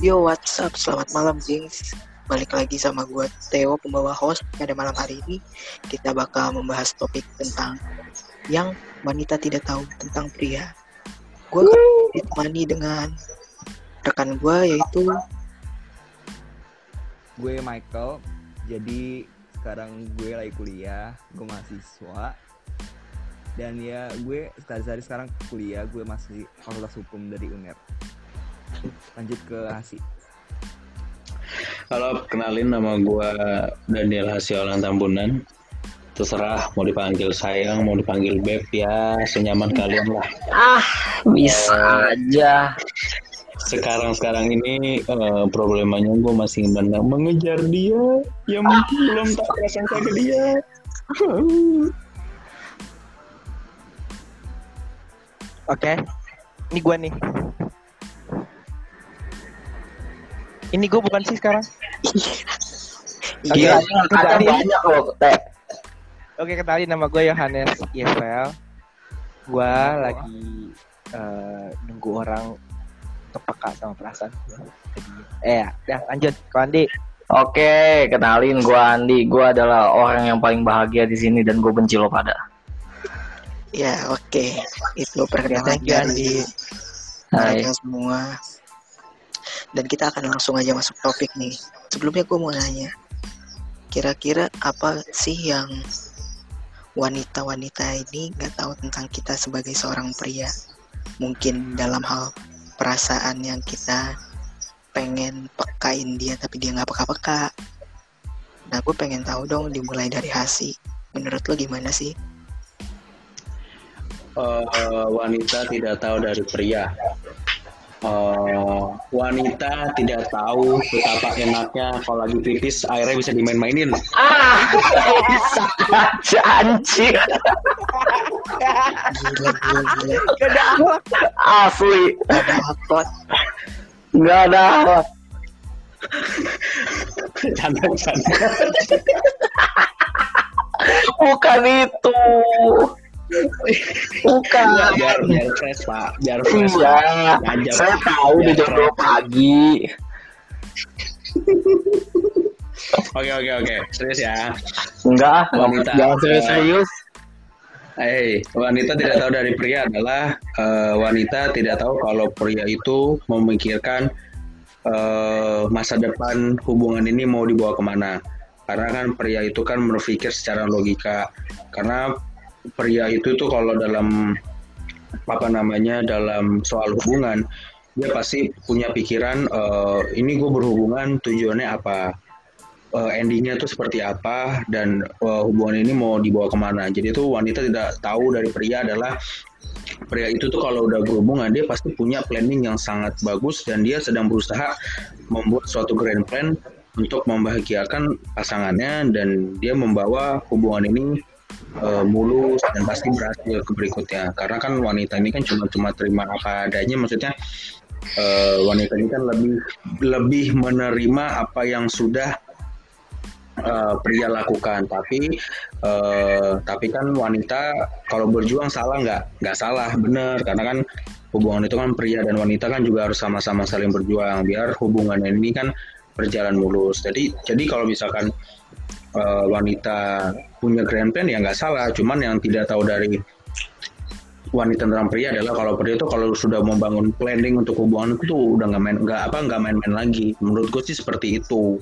Yo, what's up? Selamat malam, Jinx. Balik lagi sama gue, Theo, pembawa host. Pada malam hari ini, kita bakal membahas topik tentang yang wanita tidak tahu tentang pria. Gue ditemani dengan rekan gue, yaitu... Gue Michael, jadi sekarang gue lagi kuliah, gue mahasiswa. Dan ya gue sekali sekarang kuliah, gue masih fakultas hukum dari UNER lanjut ke Hasi Halo, kenalin nama gue Daniel Hasiolan Tambunan. Terserah mau dipanggil sayang, mau dipanggil beb ya, senyaman kalian lah. Ah, bisa aja. Sekarang sekarang ini uh, problemanya gue masih menang mengejar dia, yang mungkin belum tak prasangka ke dia. Oke, ini gue nih. Ini gue bukan sih sekarang. Iya, ada banyak loh, Teh. Oke, kenalin nama gue Yohanes Yevel. Gue lagi uh, nunggu orang kepeka sama perasaan Eh, ya, ya lanjut ke Andi. Oke, kenalin gue Andi. Gue adalah orang yang paling bahagia di sini dan gue benci lo pada. Ya, oke. Okay. Itu perkenalan dari mereka semua. Dan kita akan langsung aja masuk topik nih. Sebelumnya gue mau nanya, kira-kira apa sih yang wanita-wanita ini nggak tahu tentang kita sebagai seorang pria? Mungkin dalam hal perasaan yang kita pengen pekain dia tapi dia nggak peka-peka. Nah gue pengen tahu dong dimulai dari Hasi. Menurut lo gimana sih? Uh, wanita tidak tahu dari pria uh, wanita tidak tahu betapa enaknya kalau lagi pipis airnya bisa dimain-mainin. Ah, bisa aja anjir. Gila, gila, gila. Gak ada akhlak. Asli. Gak ada akhlak. Gak ada akhlak. Canda, canda. Bukan itu. Bukan. biar biar fresh pak, biar fresh. Iya. Aja, Saya tahu di Biar jam. 2 pagi. Oke oke oke, serius ya. Enggak, Wanita. jangan serius-serius. Hei, wanita tidak tahu dari pria adalah eh, wanita tidak tahu kalau pria itu memikirkan eh, masa depan hubungan ini mau dibawa ke mana. Karena kan pria itu kan berpikir secara logika. Karena pria itu tuh kalau dalam apa namanya dalam soal hubungan dia pasti punya pikiran eh, ini gue berhubungan tujuannya apa? Eh, endingnya tuh seperti apa? Dan eh, hubungan ini mau dibawa ke mana? Jadi tuh wanita tidak tahu dari pria adalah pria itu tuh kalau udah berhubungan dia pasti punya planning yang sangat bagus dan dia sedang berusaha membuat suatu grand plan untuk membahagiakan pasangannya dan dia membawa hubungan ini eh, mulus dan pasti berhasil ke berikutnya. Karena kan wanita ini kan cuma cuma terima apa adanya. Maksudnya eh, wanita ini kan lebih lebih menerima apa yang sudah eh, pria lakukan. Tapi eh, tapi kan wanita kalau berjuang salah nggak nggak salah. Bener. Karena kan hubungan itu kan pria dan wanita kan juga harus sama-sama saling berjuang. Biar hubungan ini kan berjalan mulus. Jadi jadi kalau misalkan eh, wanita punya grand plan ya nggak salah cuman yang tidak tahu dari wanita tentang pria adalah kalau pria itu kalau sudah membangun planning untuk hubungan itu tuh udah nggak main nggak apa nggak main-main lagi menurut gue sih seperti itu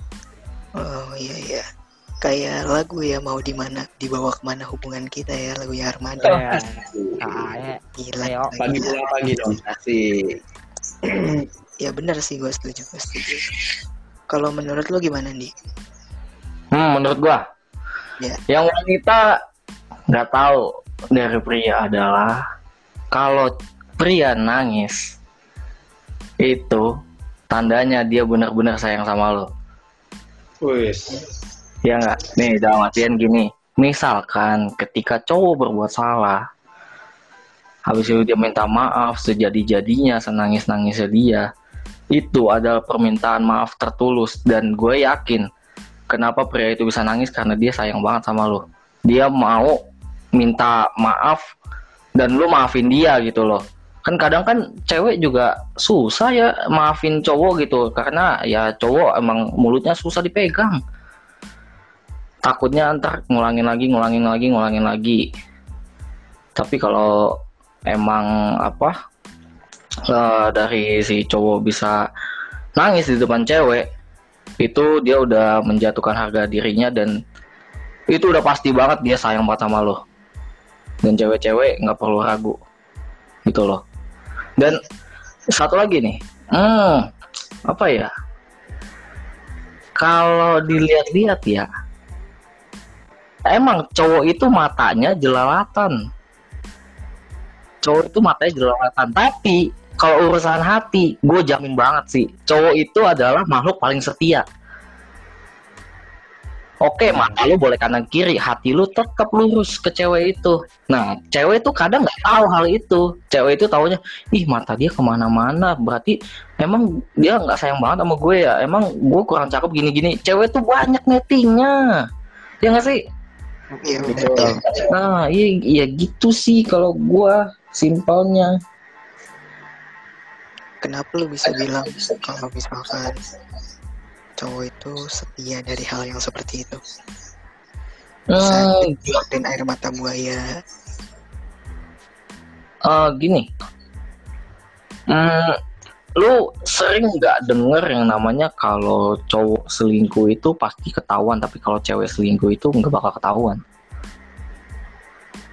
Oh iya iya. Kayak lagu ya mau di mana dibawa ke mana hubungan kita ya lagu ya Armada. Ya. Ah, ya. Gila. Ayo. gila, pagi gila. pulang pagi dong asik ya benar sih gue setuju gue setuju. Kalau menurut lo gimana nih? Hmm, menurut gua. Ya. Yang wanita nggak tahu dari pria adalah kalau pria nangis itu tandanya dia benar-benar sayang sama lo. Wis. Ya nggak? Nih dalam artian gini. Misalkan ketika cowok berbuat salah, habis itu dia minta maaf sejadi-jadinya, senangis-nangisnya dia, itu adalah permintaan maaf tertulus dan gue yakin kenapa pria itu bisa nangis karena dia sayang banget sama lo. Dia mau minta maaf dan lu maafin dia gitu loh. kan kadang kan cewek juga susah ya maafin cowok gitu karena ya cowok emang mulutnya susah dipegang takutnya ntar ngulangin lagi ngulangin lagi ngulangin lagi tapi kalau emang apa eh, dari si cowok bisa nangis di depan cewek itu dia udah menjatuhkan harga dirinya dan itu udah pasti banget dia sayang banget sama lo. Dan cewek-cewek nggak perlu ragu. Gitu loh. Dan satu lagi nih. Hmm, apa ya? Kalau dilihat-lihat ya emang cowok itu matanya jelalatan. Cowok itu matanya jelalatan. Tapi kalau urusan hati gue jamin banget sih cowok itu adalah makhluk paling setia Oke, mata lu boleh kanan kiri, hati lu tetap lurus ke cewek itu. Nah, cewek itu kadang nggak tahu hal itu. Cewek itu taunya, ih mata dia ke mana-mana. Berarti emang dia nggak sayang banget sama gue ya. Emang gue kurang cakep gini-gini. Cewek tuh banyak nettingnya. Ya nggak sih? Iya betul. Nah, iya, iya gitu sih kalau gue simpelnya. Kenapa lu bisa bilang kalau misalkan cowok itu setia dari hal yang seperti itu? Hmm, Dan air mata buaya. eh, gini. Hmm, lu sering nggak denger yang namanya kalau cowok selingkuh itu pasti ketahuan, tapi kalau cewek selingkuh itu nggak bakal ketahuan.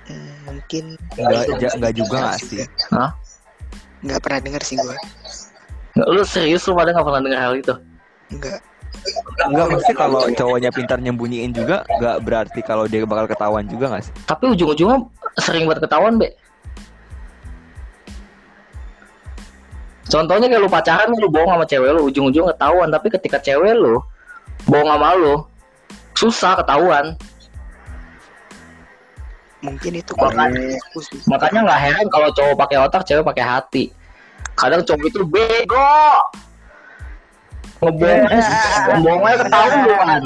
Hmm, mungkin Nggak, juga nggak sih? Hah? Nggak pernah dengar sih gua. Nggak, lu serius lu pada nggak pernah denger hal itu? Nggak. Enggak maksudnya kalau cowoknya pintar nyembunyiin juga nggak berarti kalau dia bakal ketahuan juga nggak sih? Tapi ujung-ujungnya sering buat ketahuan, Be. Contohnya kayak lu pacaran lu bohong sama cewek lu, ujung-ujung ketahuan, tapi ketika cewek lu bohong sama lu, susah ketahuan. Mungkin itu Makanya-. Makanya nggak heran kalau cowok pakai otak, cewek pakai hati. Kadang cowok itu bego. Ngebohong, ngebohongnya ketahuan.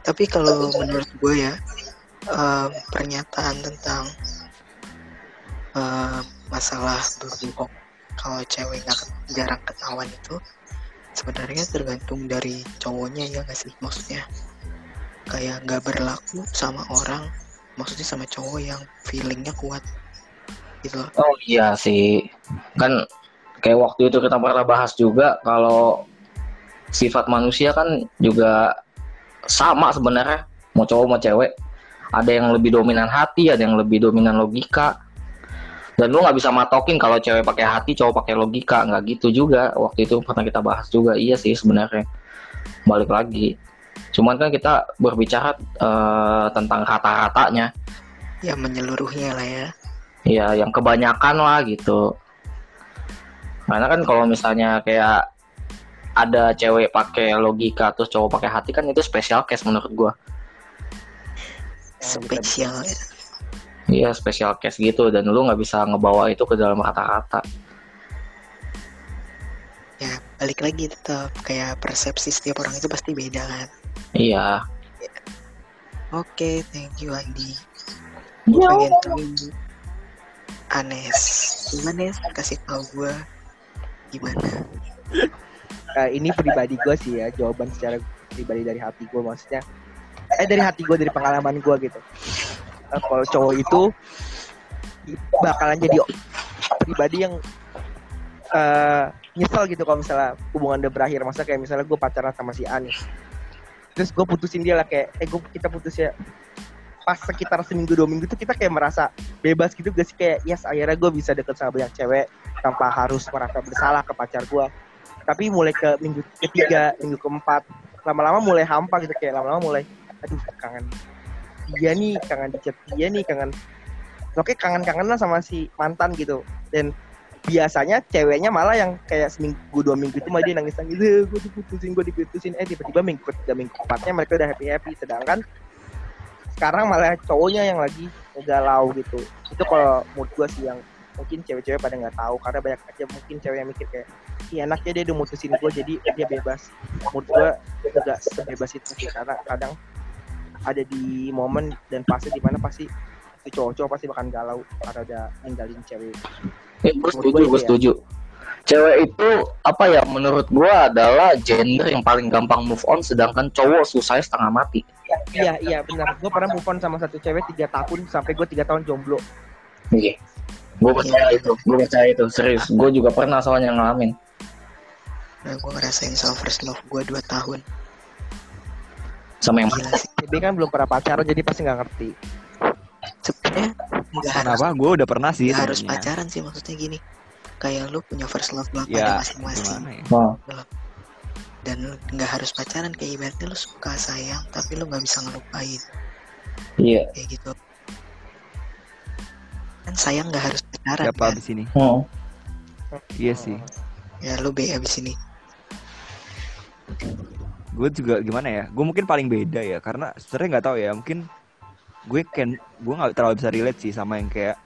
Tapi kalau menurut gue ya, em, pernyataan tentang em, masalah berbohong kalau cewek nggak jarang ketahuan itu sebenarnya tergantung dari cowoknya ya nggak sih maksudnya kayak nggak berlaku sama orang maksudnya sama cowok yang feelingnya kuat gitu. Oh iya sih, kan kayak waktu itu kita pernah bahas juga kalau sifat manusia kan juga sama sebenarnya, mau cowok mau cewek. Ada yang lebih dominan hati, ada yang lebih dominan logika. Dan lu nggak bisa matokin kalau cewek pakai hati, cowok pakai logika, nggak gitu juga. Waktu itu pernah kita bahas juga, iya sih sebenarnya. Balik lagi. Cuman kan kita berbicara eh, tentang rata-ratanya. ya menyeluruhnya lah ya. Ya yang kebanyakan lah gitu. Karena kan kalau misalnya kayak ada cewek pakai logika terus cowok pakai hati kan itu special case menurut gua. Spesial ya. iya special case gitu. Dan lu nggak bisa ngebawa itu ke dalam kata-kata ya balik lagi tetap. Kayak persepsi setiap orang itu pasti beda kan iya. Oke thank you Andi. Ya. pengen tahu Anes gimana Nes kasih tahu gue gimana? Eh, ini pribadi gue sih ya jawaban secara pribadi dari hati gue maksudnya eh dari hati gue dari pengalaman gue gitu. Eh, kalau cowok itu bakalan jadi pribadi yang eh nyesel gitu kalau misalnya hubungan udah berakhir. Masa kayak misalnya gue pacaran sama si Anis terus gue putusin dia lah kayak eh gue kita putus ya. Pas sekitar seminggu dua minggu tuh kita kayak merasa bebas gitu gak sih? Kayak yes akhirnya gue bisa deket sama banyak cewek tanpa harus merasa bersalah ke pacar gue tapi mulai ke minggu ketiga minggu keempat lama-lama mulai hampa gitu kayak lama-lama mulai aduh kangen dia nih kangen dicat dia nih kangen oke kangen-kangenan sama si mantan gitu. Dan biasanya ceweknya malah yang kayak seminggu dua minggu itu malah dia nangis nangis gue diputusin gue diputusin. Eh tiba-tiba minggu ketiga minggu keempatnya mereka udah happy happy sedangkan sekarang malah cowoknya yang lagi galau gitu. Itu kalau menurut gue sih yang mungkin cewek-cewek pada nggak tahu. Karena banyak aja mungkin cewek yang mikir kayak iya enaknya dia udah mutusin gue jadi dia bebas. Menurut gue juga sebebas itu sih. Karena kadang ada di momen dan fase di mana pasti itu cowok-cowok pasti bakal galau karena udah ninggalin cewek Eh, gue Menurut setuju, gue iya. setuju. Cewek itu apa ya? Menurut gue adalah gender yang paling gampang move on, sedangkan cowok susahnya setengah mati. iya iya benar gue pernah move on sama satu cewek tiga tahun sampai gue tiga tahun jomblo Iya. Gue percaya itu, gue percaya itu serius. Gue juga pernah soalnya ngalamin. Nah, gue ngerasain sama first love gue 2 tahun. Sama yang sih. CB kan belum pernah pacaran jadi pasti nggak ngerti Sebenarnya nggak harus Kenapa? Gue udah pernah sih. nggak harus pacaran sih maksudnya gini. Kayak lu punya first love lu Ya, masing-masing ya? Dan lu nggak harus pacaran kayak ibaratnya lu suka sayang tapi lu nggak bisa ngelupain iya. kayak gitu. Kan sayang nggak harus pacaran Siapa kan? abis ini? Oh. Iya sih. Ya lu be abis ini. gue juga gimana ya gue mungkin paling beda ya karena sebenarnya nggak tahu ya mungkin gue kan gue nggak terlalu bisa relate sih sama yang kayak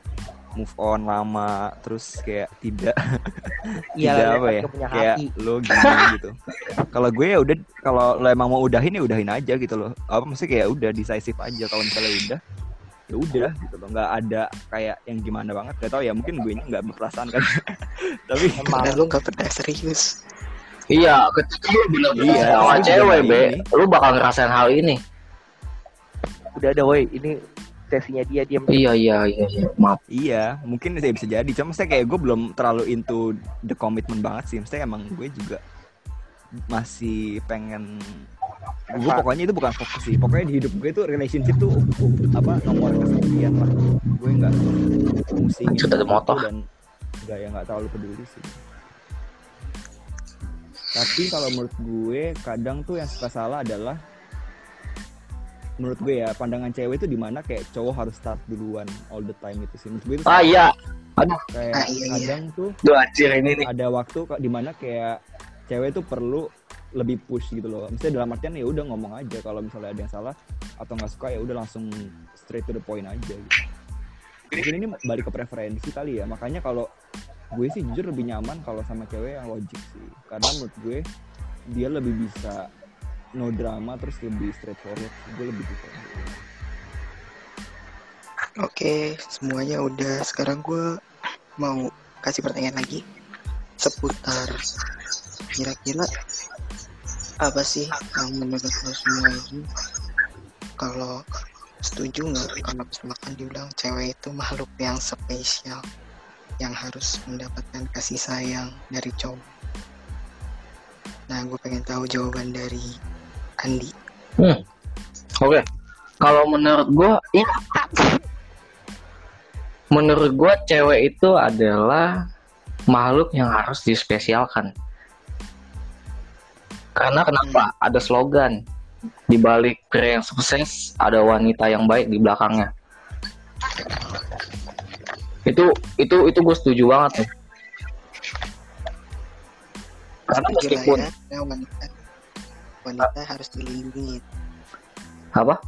move on lama terus kayak tidak iya tidak lah, apa ya kayak hati. lo gini gitu. Kalau gue ya udah kalau lo emang mau udahin ya udahin aja gitu loh. Apa maksudnya kayak udah decisive aja kalau misalnya udah ya udah gitu loh. Nggak ada kayak yang gimana banget gak tau ya mungkin gue nggak berperasaan kan. Tapi Karena lu nggak pernah serius. Iya, ketika lu bener-bener Iya, sama cewek, Be, lu bakal ngerasain hal ini. Udah ada woi ini sesinya dia dia Iya, iya, iya, iya. Maaf. Iya, mungkin saya bisa jadi. Cuma saya kayak gue belum terlalu into the commitment banget sih. Maksudnya emang gue juga masih pengen gue pokoknya itu bukan fokus sih. Pokoknya di hidup gue itu relationship tuh apa nomor kesekian lah. Gue nggak Lanjut, ada motor. dan nggak ya nggak terlalu peduli sih. Tapi kalau menurut gue kadang tuh yang suka salah adalah menurut gue ya pandangan cewek itu di mana kayak cowok harus start duluan all the time itu sih menurut gue itu Ah, iya. Aduh, kayak Ah, iya, iya. kadang tuh Duh, anjir ini nih. ada waktu di mana kayak cewek tuh perlu lebih push gitu loh misalnya dalam artian ya udah ngomong aja kalau misalnya ada yang salah atau nggak suka ya udah langsung straight to the point aja gitu mungkin ini balik ke preferensi kali ya makanya kalau gue sih jujur lebih nyaman kalau sama cewek yang logik sih karena menurut gue dia lebih bisa no drama terus lebih straightforward gue lebih gitu Oke, semuanya udah. Sekarang gue mau kasih pertanyaan lagi seputar kira-kira apa sih yang menurut lo semua ini kalau setuju nggak kalau misalkan dibilang cewek itu makhluk yang spesial yang harus mendapatkan kasih sayang dari cowok. Nah, gue pengen tahu jawaban dari Andi. Oke. Kalau menurut gua ini menurut gua cewek itu adalah makhluk yang harus dispesialkan. Karena kenapa? Ada slogan di balik pria yang sukses ada wanita yang baik di belakangnya. Itu itu itu gue setuju banget tuh. Karena meskipun ya, ya, wanita wanita harus dilindungi. apa?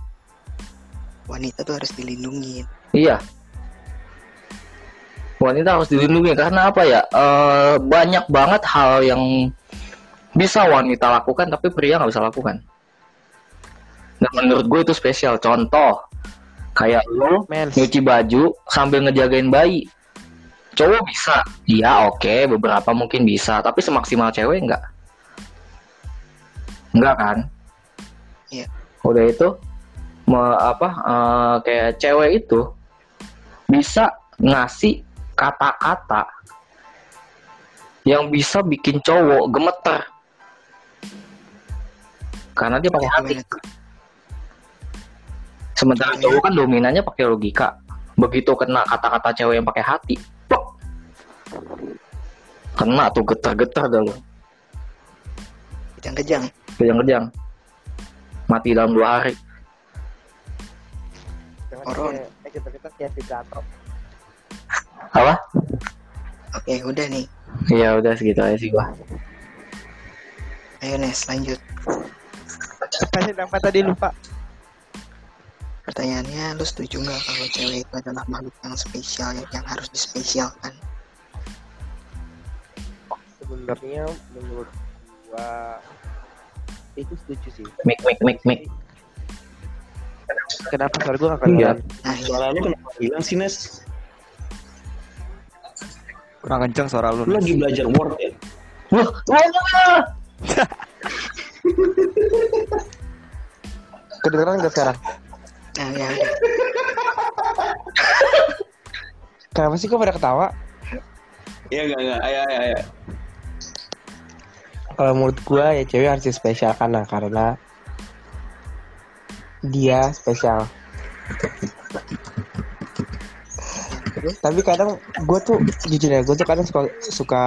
Wanita tuh harus dilindungi. Iya. Wanita harus dilindungi karena apa ya? Eh, banyak banget hal yang bisa wanita lakukan tapi pria nggak bisa lakukan. Dan menurut gue itu spesial. Contoh, kayak lo nyuci baju sambil ngejagain bayi. Cowok bisa, iya oke, beberapa mungkin bisa, tapi semaksimal cewek enggak. Enggak kan? Iya. Udah itu, me- apa eh, kayak cewek itu bisa ngasih kata-kata yang bisa bikin cowok gemeter. Karena dia pakai hati. Sementara cowok kan dominannya pakai logika. Begitu kena kata-kata cewek yang pakai hati, plok. kena tuh getar-getar dah lo. Kejang-kejang. Kejang-kejang. Mati dalam dua hari. Orang. eh kita kita kayak Apa? Oke, udah nih. Ya udah segitu aja sih gua. Ayo Nes, lanjut. apa sih apa tadi lupa Pertanyaannya, lu setuju nggak kalau cewek itu adalah makhluk yang spesial yang, yang harus dispesialkan? sebenarnya menurut gua itu setuju sih Mik mik mik mik. Kenapa suara gue gak kedengeran? Nah, ya. Suara lu kenapa hilang sih Nes? Kurang kenceng suara lu. Lu lagi belajar Word ya? Wah, wah, wah. Kedengeran gak sekarang? Nah, ya. Kenapa sih kok pada ketawa? Iya enggak enggak. Ayo ayo ayo. Kalau menurut gue ya cewek harus spesial karena karena dia spesial. Tapi kadang gue tuh jujur ya, gue tuh kadang suka suka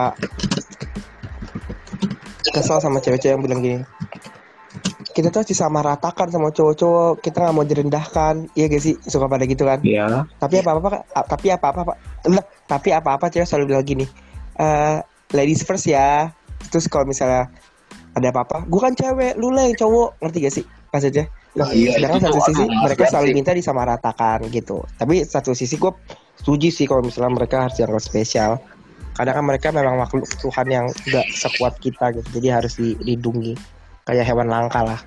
kesel sama cewek-cewek yang bilang gini. Kita tuh harus disamaratakan sama cowok-cowok, kita nggak mau direndahkan, iya gak sih? Suka pada gitu kan? Iya. tapi apa apa tapi apa apa lah tapi apa apa cewek selalu bilang gini eh ladies first ya terus kalau misalnya ada apa apa gue kan cewek lu lah yang cowok ngerti gak sih maksudnya Nah, Iya, sedangkan itu satu sisi mereka selalu sih. minta disamaratakan gitu tapi satu sisi gue setuju sih kalau misalnya mereka harus dianggap spesial kadang kan mereka memang makhluk Tuhan yang gak sekuat kita gitu jadi harus dilindungi kayak hewan langka lah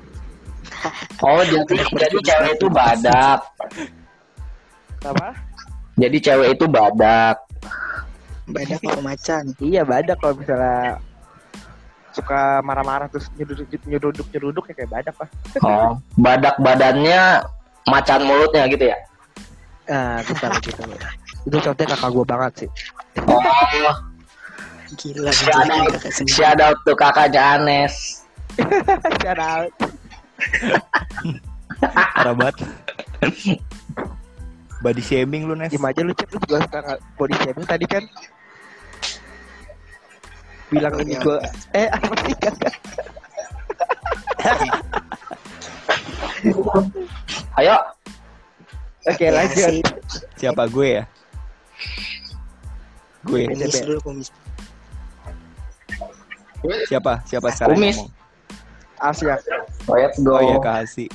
Oh, jadi jadi cewek itu badak. apa Jadi cewek itu badak. Badak apa macan? Iya badak kalau misalnya suka marah-marah terus nyeruduk nyeruduk nyeruduk ya kayak badak lah. Oh, badak badannya macan mulutnya gitu ya. Nah, bukan gitu. Itu contohnya kakak gue banget sih. Oh, Gila, Shout gila, out, kakak sendiri. shout out tuh kakaknya Anes. Shout out. Parah banget. Body shaming lu Nes. Diem aja lu cek lu juga suka body shaming tadi kan. Bilang ini gue eh apa sih kakak? Ayo, Oke Ya, lanjut. Siapa gue ya? Gue. Kumis dulu, kumis. Siapa? Siapa sekarang Kumis. Asia. let's go. Oh iya Kak Hasi.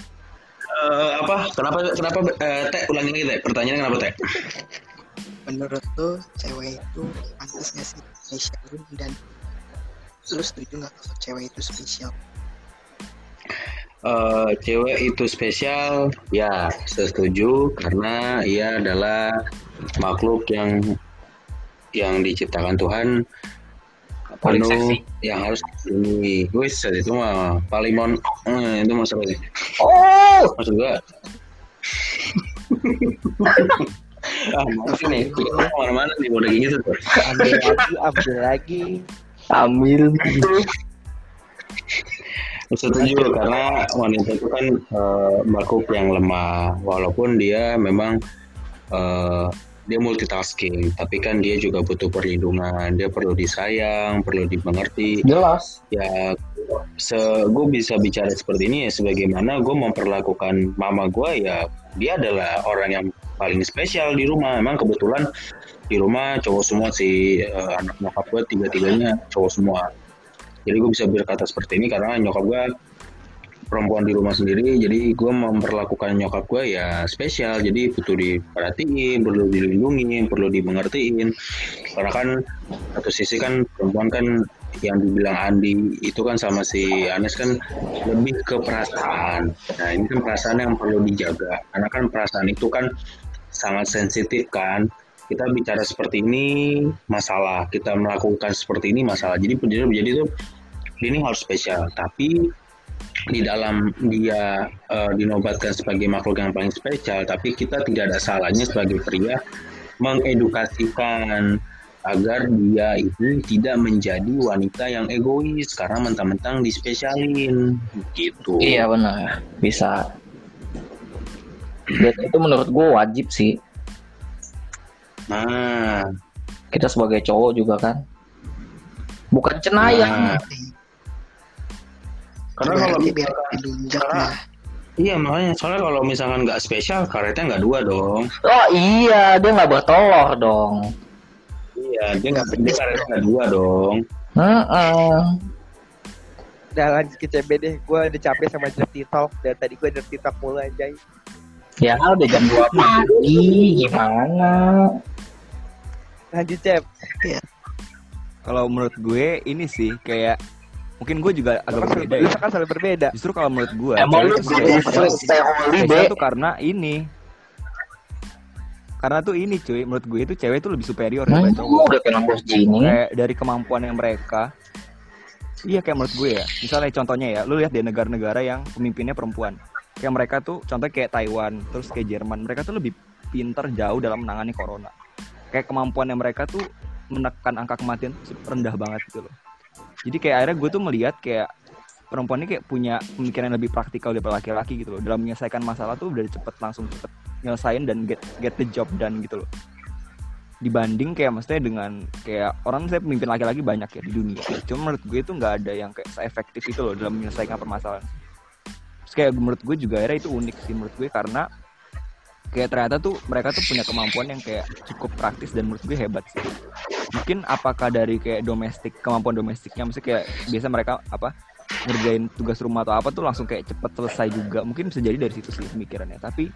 Eh, apa? Kenapa kenapa eh, Teh ulangi lagi Teh. Pertanyaannya kenapa Teh? Menurut lu, cewek itu pantas gak sih spesial dan lu setuju gak kalau cewek itu spesial? Eh, cewek itu spesial, ya setuju karena ia adalah makhluk yang yang diciptakan Tuhan Paling penuh seksi. yang harus dilindungi. Wis itu mah paling mon eh, itu masalah Oh, maksud gua. ah, maaf nih, kita ke mana-mana nih udah gitu tuh. Ambil lagi, ambil lagi. Ambil. Setuju karena wanita itu kan eh, makhluk yang lemah walaupun dia memang eh, dia multitasking tapi kan dia juga butuh perlindungan dia perlu disayang perlu dimengerti Jelas. ya se gue bisa bicara seperti ini ya sebagaimana gue memperlakukan mama gue ya dia adalah orang yang paling spesial di rumah. Memang kebetulan di rumah cowok semua sih eh, anak nyokap gue tiga tiganya cowok semua. Jadi gue bisa berkata seperti ini karena nyokap gue perempuan di rumah sendiri. Jadi gue memperlakukan nyokap gue ya spesial. Jadi butuh diperhatiin perlu dilindungi perlu dimengertiin. Karena kan satu sisi kan perempuan kan yang dibilang Andi itu kan sama si Anes kan lebih ke perasaan. Nah ini kan perasaan yang perlu dijaga. Karena kan perasaan itu kan sangat sensitif kan. Kita bicara seperti ini masalah. Kita melakukan seperti ini masalah. Jadi jadi itu ini harus spesial. Tapi di dalam dia eh, dinobatkan sebagai makhluk yang paling spesial tapi kita tidak ada salahnya sebagai pria mengedukasikan agar dia itu tidak menjadi wanita yang egois karena mentang-mentang dispesialin. Gitu. Iya benar, bisa. Dan itu menurut gue wajib sih. Nah, Kita sebagai cowok juga kan. Bukan cenayang. nah, karena kalau biar diinjak karena- lah. iya makanya soalnya kalau misalkan nggak spesial karetnya nggak dua dong. Oh iya, dia nggak bertelur dong. Iya dia nggak dia karetnya nggak dua dong. Heeh. Udah lanjut ke CB deh. Gue udah capek sama dirty talk. Dan tadi gue dirty talk mulu anjay. Ya udah jam 2 pagi, gimana? Lanjut Cep. Kalau menurut gue ini sih kayak mungkin gue juga agak Kan berbeda lu ya kan selalu berbeda. justru kalau menurut gue Emang lu spesial. tuh karena ini karena tuh ini cuy menurut gue itu cewek tuh lebih superior Nah, daripada cowok udah kena bos Jini. kayak dari kemampuan yang mereka iya kayak menurut gue ya misalnya contohnya ya lu lihat di negara-negara yang pemimpinnya perempuan kayak mereka tuh contohnya kayak Taiwan terus kayak Jerman mereka tuh lebih pinter jauh dalam menangani corona. Kayak kemampuannya mereka tuh menekan angka kematian rendah banget gitu loh. Jadi kayak akhirnya gue tuh melihat kayak perempuan ini kayak punya pemikiran yang lebih praktikal daripada laki-laki gitu loh. Dalam menyelesaikan masalah tuh udah cepet langsung cepet nyelesain dan get get the job done gitu loh. Dibanding kayak maksudnya dengan kayak orang saya pemimpin laki-laki banyak ya di dunia. Cuma menurut gue itu nggak ada yang kayak seefektif itu loh dalam menyelesaikan permasalahan Terus kayak menurut gue juga akhirnya itu unik sih menurut gue karena kayak ternyata tuh mereka tuh punya kemampuan yang kayak cukup praktis dan menurut gue hebat sih. Mungkin apakah dari kayak domestik kemampuan domestiknya maksudnya kayak biasa mereka apa ngerjain tugas rumah atau apa tuh langsung kayak cepet selesai juga. Mungkin bisa jadi dari situ sih pemikirannya. Tapi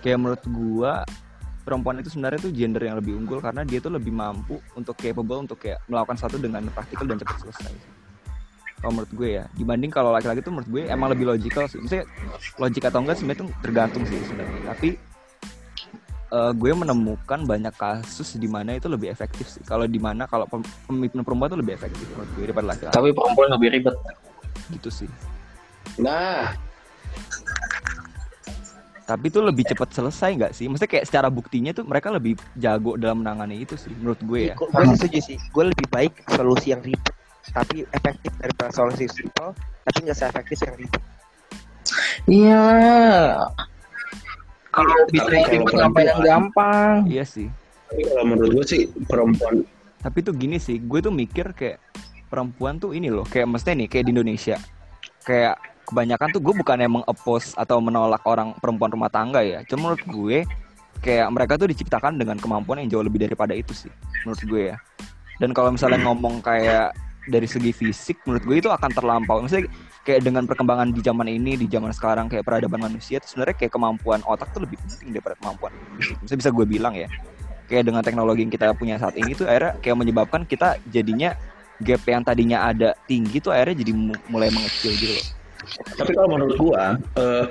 kayak menurut gua perempuan itu sebenarnya tuh gender yang lebih unggul karena dia tuh lebih mampu untuk capable untuk kayak melakukan satu dengan praktikal dan cepat selesai kalau menurut gue ya. Dibanding kalau laki-laki tuh menurut gue emang lebih logikal sih. Misalnya logik atau enggak sebenarnya tuh tergantung sih sebenarnya. Tapi eh, gue menemukan banyak kasus di mana itu lebih efektif sih. Kalau di mana kalau pem- pemimpin perempuan tuh lebih efektif menurut gue daripada laki-laki. Tapi perempuan lebih ribet. gitu sih. Nah, tapi itu lebih cepat selesai nggak sih? Maksudnya kayak secara buktinya tuh mereka lebih jago dalam menangani itu sih menurut gue ya. Gue sih setuju sih. Gue lebih baik solusi yang ribet tapi efektif daripada solusi simple tapi nggak seefektif yang ribet. Iya. Kalau bisa kalau ribet ngapain yang perempuan- gampang? iya sih tapi kalau menurut gue sih perempuan tapi tuh gini sih gue tuh mikir kayak perempuan tuh ini loh kayak maksudnya nih kayak di Indonesia kayak kebanyakan tuh gue bukan emang oppose atau menolak orang perempuan rumah tangga ya cuma menurut gue kayak mereka tuh diciptakan dengan kemampuan yang jauh lebih daripada itu sih menurut gue ya dan kalau misalnya ngomong kayak dari segi fisik menurut gue itu akan terlampau misalnya kayak dengan perkembangan di zaman ini di zaman sekarang kayak peradaban manusia tuh sebenarnya kayak kemampuan otak tuh lebih penting daripada kemampuan fisik bisa gue bilang ya kayak dengan teknologi yang kita punya saat ini tuh akhirnya kayak menyebabkan kita jadinya gap yang tadinya ada tinggi tuh akhirnya jadi mu- mulai mengecil gitu loh. Tapi kalau menurut gua, eh,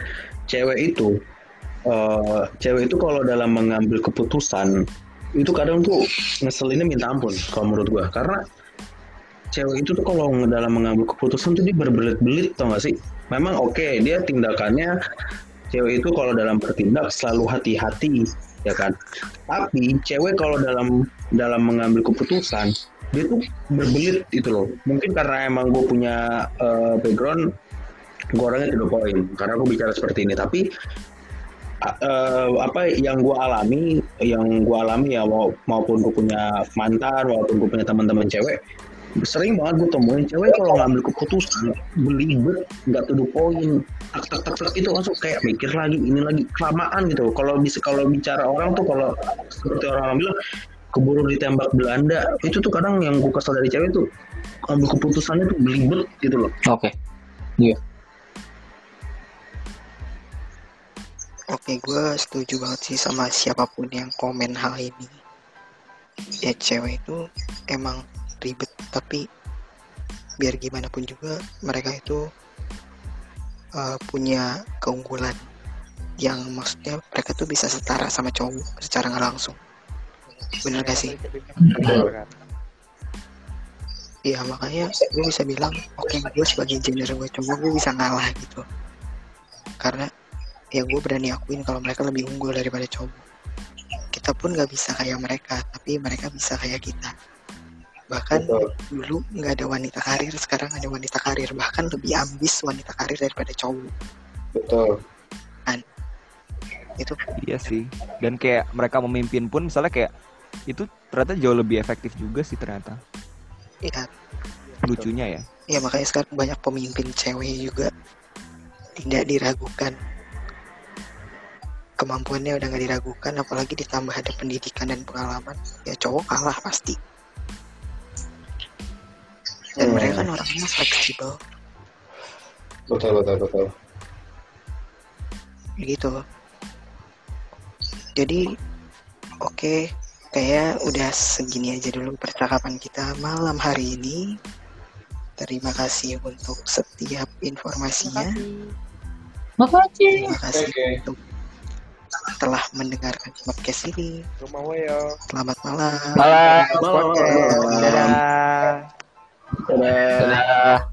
cewek itu, eh, cewek itu kalau dalam mengambil keputusan itu kadang tuh ngeselinnya minta ampun kalau menurut gua. Karena cewek itu tuh kalau dalam mengambil keputusan tuh dia berbelit-belit tau gak sih? Memang oke dia tindakannya cewek itu kalau dalam bertindak selalu hati-hati ya kan. Tapi cewek kalau dalam dalam mengambil keputusan dia tuh berbelit itu loh. Mungkin karena emang gue punya eh, background gue orangnya tidak poin karena aku bicara seperti ini tapi eh, apa yang gue alami yang gue alami ya mau- maupun gue punya mantan maupun gue punya teman-teman cewek sering banget gue temuin cewek kalau ngambil keputusan belibet nggak tuh poin tak tak tak tak itu langsung kayak mikir lagi ini lagi kelamaan gitu kalau bisa kalau bicara orang tuh kalau seperti orang bilang keburu ditembak Belanda itu tuh kadang yang gue kesel dari cewek tuh ambil keputusannya tuh belibet gitu loh Oke. Iya. Oke, gue setuju banget sih sama siapa pun yang komen hal ini. Ya cewek itu emang ribet, tapi biar gimana pun juga mereka itu uh, punya keunggulan yang maksudnya mereka tuh bisa setara sama cowok secara nggak langsung. Bener gak sih? Iya makanya gue bisa bilang oke gue sebagai gender gue cowok gue bisa ngalah gitu karena ya gue berani akuin kalau mereka lebih unggul daripada cowok kita pun nggak bisa kayak mereka tapi mereka bisa kayak kita bahkan Betul. dulu nggak ada wanita karir sekarang ada wanita karir. Bahkan lebih ambis wanita karir daripada cowok. Betul. Itu. Iya sih. Dan kayak mereka memimpin pun misalnya kayak itu ternyata jauh lebih efektif juga sih ternyata. ya Lucunya ya. ya makanya sekarang banyak pemimpin cewek juga tidak diragukan. Kemampuannya udah nggak diragukan apalagi ditambah ada pendidikan dan pengalaman. Ya cowok kalah pasti dan Hmm. mereka kan orangnya fleksibel betul betul betul gitu jadi oke kayak udah segini aja dulu percakapan kita malam hari ini Terima kasih untuk setiap informasinya. Makasih. Terima kasih Oke. untuk telah mendengarkan podcast ini. Selamat malam. Malam. Podcast. Dadah. 拜拜拜拜